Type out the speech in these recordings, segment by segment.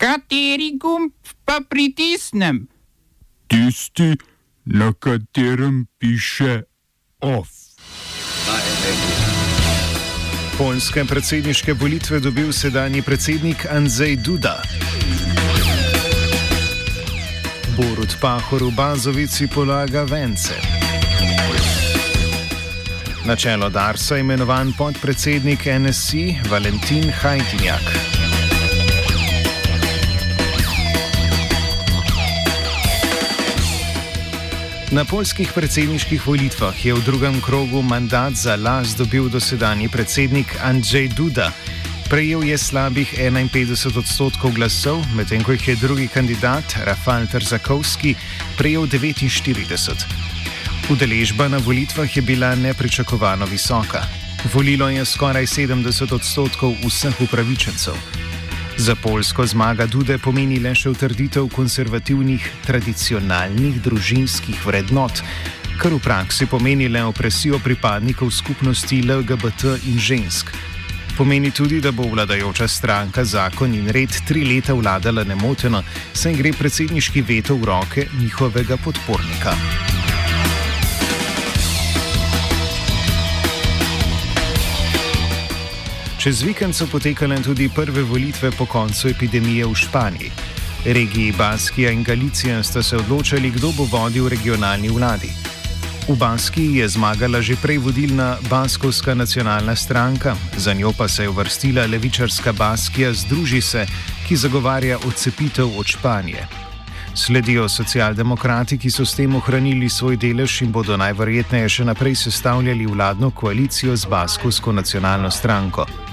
Kateri gumb pa pritisnem? Tisti, na katerem piše OF. Poljske predsedniške volitve dobil sedanji predsednik Andrzej Duda. Borut Pahor v Bazovici polaga vence. Na čelo Darsa je imenovan podpredsednik NSC Valentin Hajtinjak. Na polskih predsedniških volitvah je v drugem krogu mandat za las dobil dosedanji predsednik Andrzej Duda. Prejel je slabih 51 odstotkov glasov, medtem ko jih je drugi kandidat Rafal Trzakovski prejel 49. Udeležba na volitvah je bila nepričakovano visoka. Volilo je skoraj 70 odstotkov vseh upravičencev. Za Poljsko zmaga Dude pomeni le še utrditev konservativnih, tradicionalnih družinskih vrednot, kar v praksi pomeni le opresijo pripadnikov skupnosti LGBT in žensk. Pomeni tudi, da bo vladajoča stranka zakon in red tri leta vladala nemoteno, saj gre predsedniški veto v roke njihovega podpornika. Čez vikend so potekale tudi prve volitve po koncu epidemije v Španiji. Regiji Baskija in Galicija sta se odločili, kdo bo vodil regionalni vladi. V Baskiji je zmagala že prej vodilna Baskovska nacionalna stranka, za njo pa se je uvrstila levičarska Baskija Združi se, ki zagovarja odcepitev od Španije. Sledijo socialdemokrati, ki so s tem ohranili svoj delež in bodo najverjetneje še naprej sestavljali vladno koalicijo z Baskovsko nacionalno stranko.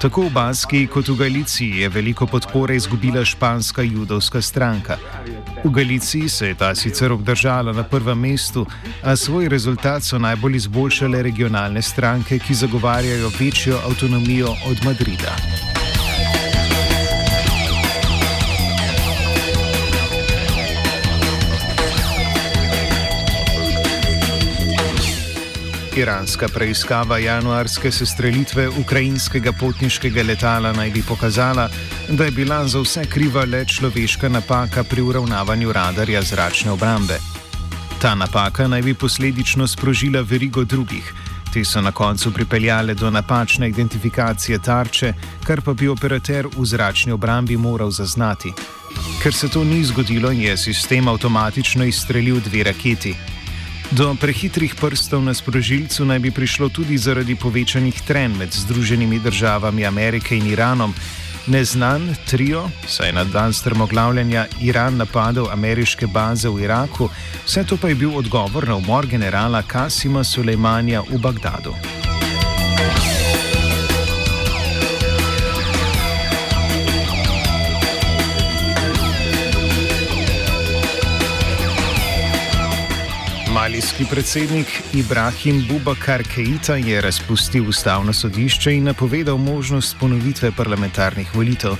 Tako v Baski kot v Galiciji je veliko podpore izgubila španska judovska stranka. V Galiciji se je ta sicer obdržala na prvem mestu, a svoj rezultat so najbolj izboljšale regionalne stranke, ki zagovarjajo večjo avtonomijo od Madrida. Iranska preiskava januarske sestrelitve ukrajinskega potniškega letala naj bi pokazala, da je bila za vse kriva le človeška napaka pri uravnavanju radarja zračne obrambe. Ta napaka naj bi posledično sprožila verigo drugih. Te so na koncu pripeljale do napačne identifikacije tarče, kar pa bi operater v zračni obrambi moral zaznati. Ker se to ni zgodilo, je sistem avtomatično izstrelil dve raketi. Do prehitrih prstov na sprožilcu naj bi prišlo tudi zaradi povečanih tren med Združenimi državami Amerike in Iranom. Neznan trio, saj na dan strmoglavljanja Iran napadel ameriške baze v Iraku, vse to pa je bil odgovor na umor generala Kasima Sulejmanja v Bagdadu. Malijski predsednik Ibrahim Bubakar Keita je razpustil ustavno sodišče in napovedal možnost ponovitve parlamentarnih volitev.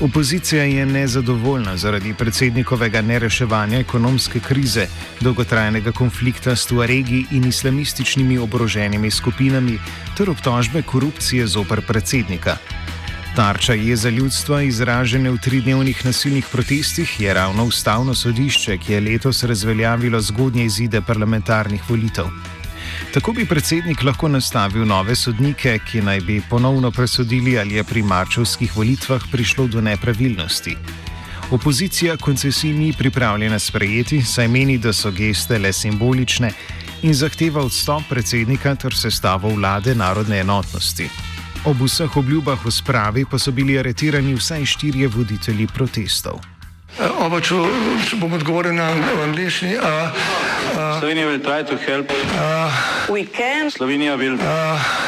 Opozicija je nezadovoljna zaradi predsednikovega nereševanja ekonomske krize, dolgotrajnega konflikta s Tuaregi in islamističnimi oboroženimi skupinami ter obtožbe korupcije zoper predsednika. Tarča jeza ljudstva, izražene v tridnevnih nasilnih protestih, je ravno ustavno sodišče, ki je letos razveljavilo zgodnje izide parlamentarnih volitev. Tako bi predsednik lahko nastavil nove sodnike, ki naj bi ponovno presodili, ali je pri marčovskih volitvah prišlo do nepravilnosti. Opozicija koncesij ni pripravljena sprejeti, saj meni, da so geste le simbolične in zahteva odstop predsednika ter sestavo vlade narodne enotnosti. Ob vseh obljubah v spravi pa so bili aretirani vsaj štirje voditelji protestov. Oba, če, če bom odgovoril na angliški. Slovenija bo poskušala pomagati. Slovenija bo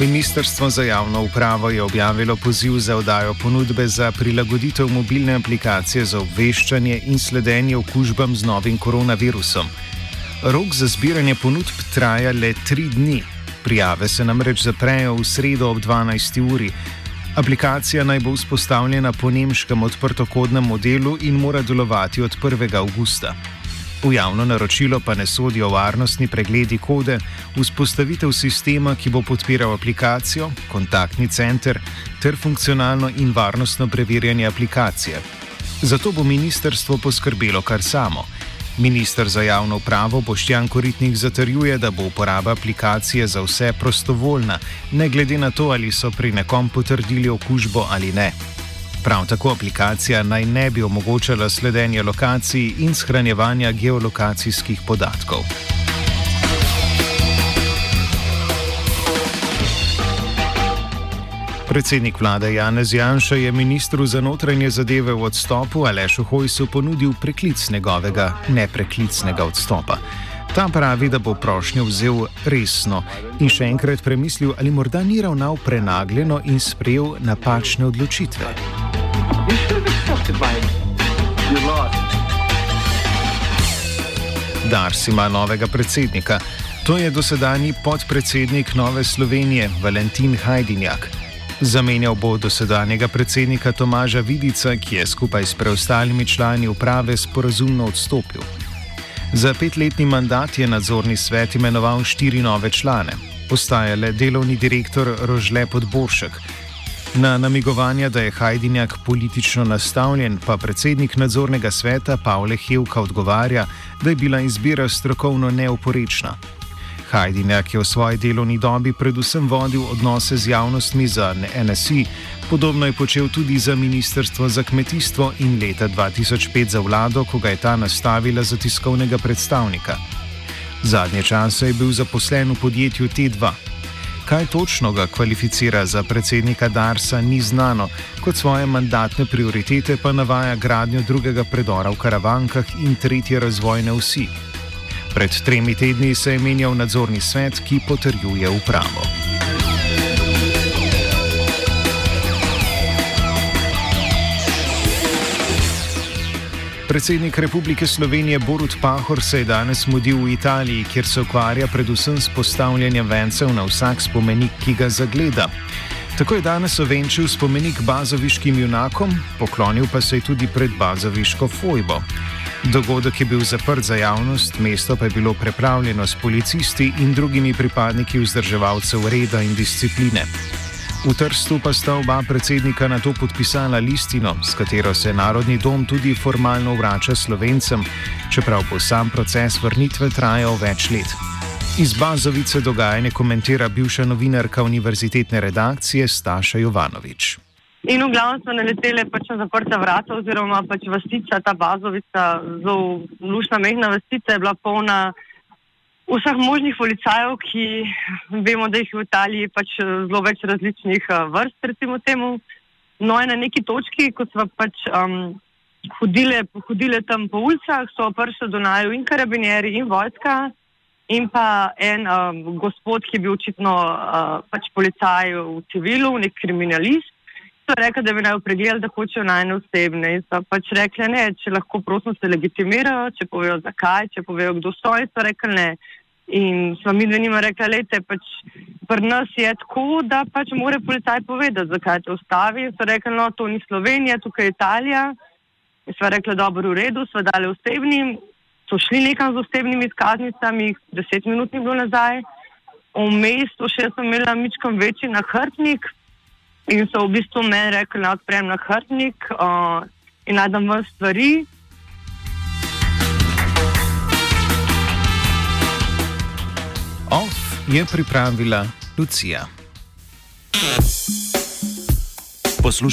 Ministrstvo za javno upravo je objavilo poziv za oddajo ponudbe za prilagoditev mobilne aplikacije za obveščanje in sledenje okužbam z novim koronavirusom. Rok za zbiranje ponudb traja le tri dni. Prijave se namreč zaprejo v sredo ob 12. uri. Aplikacija naj bo vzpostavljena po nemškem odprtokodnem modelu in mora delovati od 1. augusta. V javno naročilo pa ne sodijo varnostni pregledi kode, vzpostavitev sistema, ki bo podpiral aplikacijo, kontaktni center ter funkcionalno in varnostno preverjanje aplikacije. Zato bo ministrstvo poskrbelo kar samo. Ministr za javno upravo Boštjan Koritnik zatrjuje, da bo uporaba aplikacije za vse prostovoljna, ne glede na to, ali so pri nekom potrdili okužbo ali ne. Prav tako aplikacija naj ne bi omogočala sledenje lokacij in shranjevanja geolokacijskih podatkov. Predsednik vlade Janez Janša je ministru za notranje zadeve v odstopu Alešu Hojsu ponudil preklic njegovega nepreklicnega odstopa. Ta pravi, da bo prošnjo vzel resno in še enkrat premislil, ali morda ni ravnal prenagljeno in sprejel napačne odločitve. Dars ima novega predsednika. To je dosedanji podpredsednik Nove Slovenije, Valentin Hajdinjak. Zamenjal bo dosedanjega predsednika Tomaža Vidica, ki je skupaj s preostalimi člani uprave sporazumno odstopil. Za petletni mandat je nadzorni svet imenoval štiri nove člane. Postaja le delovni direktor Rožle Podboršek. Na namigovanje, da je Hajdinjak politično nastavljen, pa predsednik nadzornega sveta Pavle Hevka odgovarja, da je bila izbira strokovno neoporečna. Hajdinjak je v svoji delovni dobi predvsem vodil odnose z javnostmi za NSI, podobno je počel tudi za Ministrstvo za kmetijstvo in leta 2005 za vlado, ko ga je ta nastavila za tiskovnega predstavnika. Zadnje čase je bil zaposlen v podjetju T2. Kaj točno ga kvalificira za predsednika Darsa, ni znano, kot svoje mandatne prioritete pa navaja gradnjo drugega predora v Karavankah in tretje razvojne vsi. Pred tremi tedni se je menjal nadzorni svet, ki potrjuje upravo. Predsednik Republike Slovenije Borut Pahor se je danes mudil v Italiji, kjer se ukvarja predvsem s postavljanjem vencev na vsak spomenik, ki ga zagleda. Tako je danes ovenčil spomenik bazoviškim junakom, poklonil pa se je tudi pred bazoviško fojbo. Dogodek je bil zaprt za javnost, mesto pa je bilo preplavljeno s policisti in drugimi pripadniki vzdrževalcev reda in discipline. V Trstu pa sta oba predsednika na to podpisala listino, s katero se Narodni dom tudi formalno vrača slovencem, čeprav bo sam proces vrnitve trajal več let. Iz Bazovice dogajanje komentira bivša novinarka univerzitetne redakcije Staša Jovanovič. In v glavnem so naletele pač na zaprta vrata, oziroma pač vrstica, ta bazovica, zelo lušna, mehna vrstica, je bila polna vseh možnih policajev, ki vemo, da jih v Italiji pač zelo več različnih vrst, recimo temu. No, na neki točki, ko smo pač um, hodile, hodile tam po ulicah, so prišli do naju in karabinjeri in vojska. In pa en um, gospod, ki je bil očitno uh, pač policaj v civilu, nek kriminalist so rekli, da bi naj pregledali, da hočejo najne osebne. In so pač rekli, ne, če lahko prosim se legitimirajo, če povejo zakaj, če povejo kdo so, in so rekli ne. In smo mi dve njima rekli, lejte, pač pri nas je tako, da pač mora policaj povedati, zakaj te ustavi. So rekli, no, to ni Slovenija, tukaj je Italija. In smo rekli, dobro, v redu, smo dali osebnim. So šli nekam z osebnimi izkaznicami, deset minut ni bilo nazaj. V mestu še sem imela mičkom večji nahrbnik, In so v bistvu meni rekli, da odprem na hrtnik uh, in najdem v stvari. Je pripravila Lucija. Poslušate.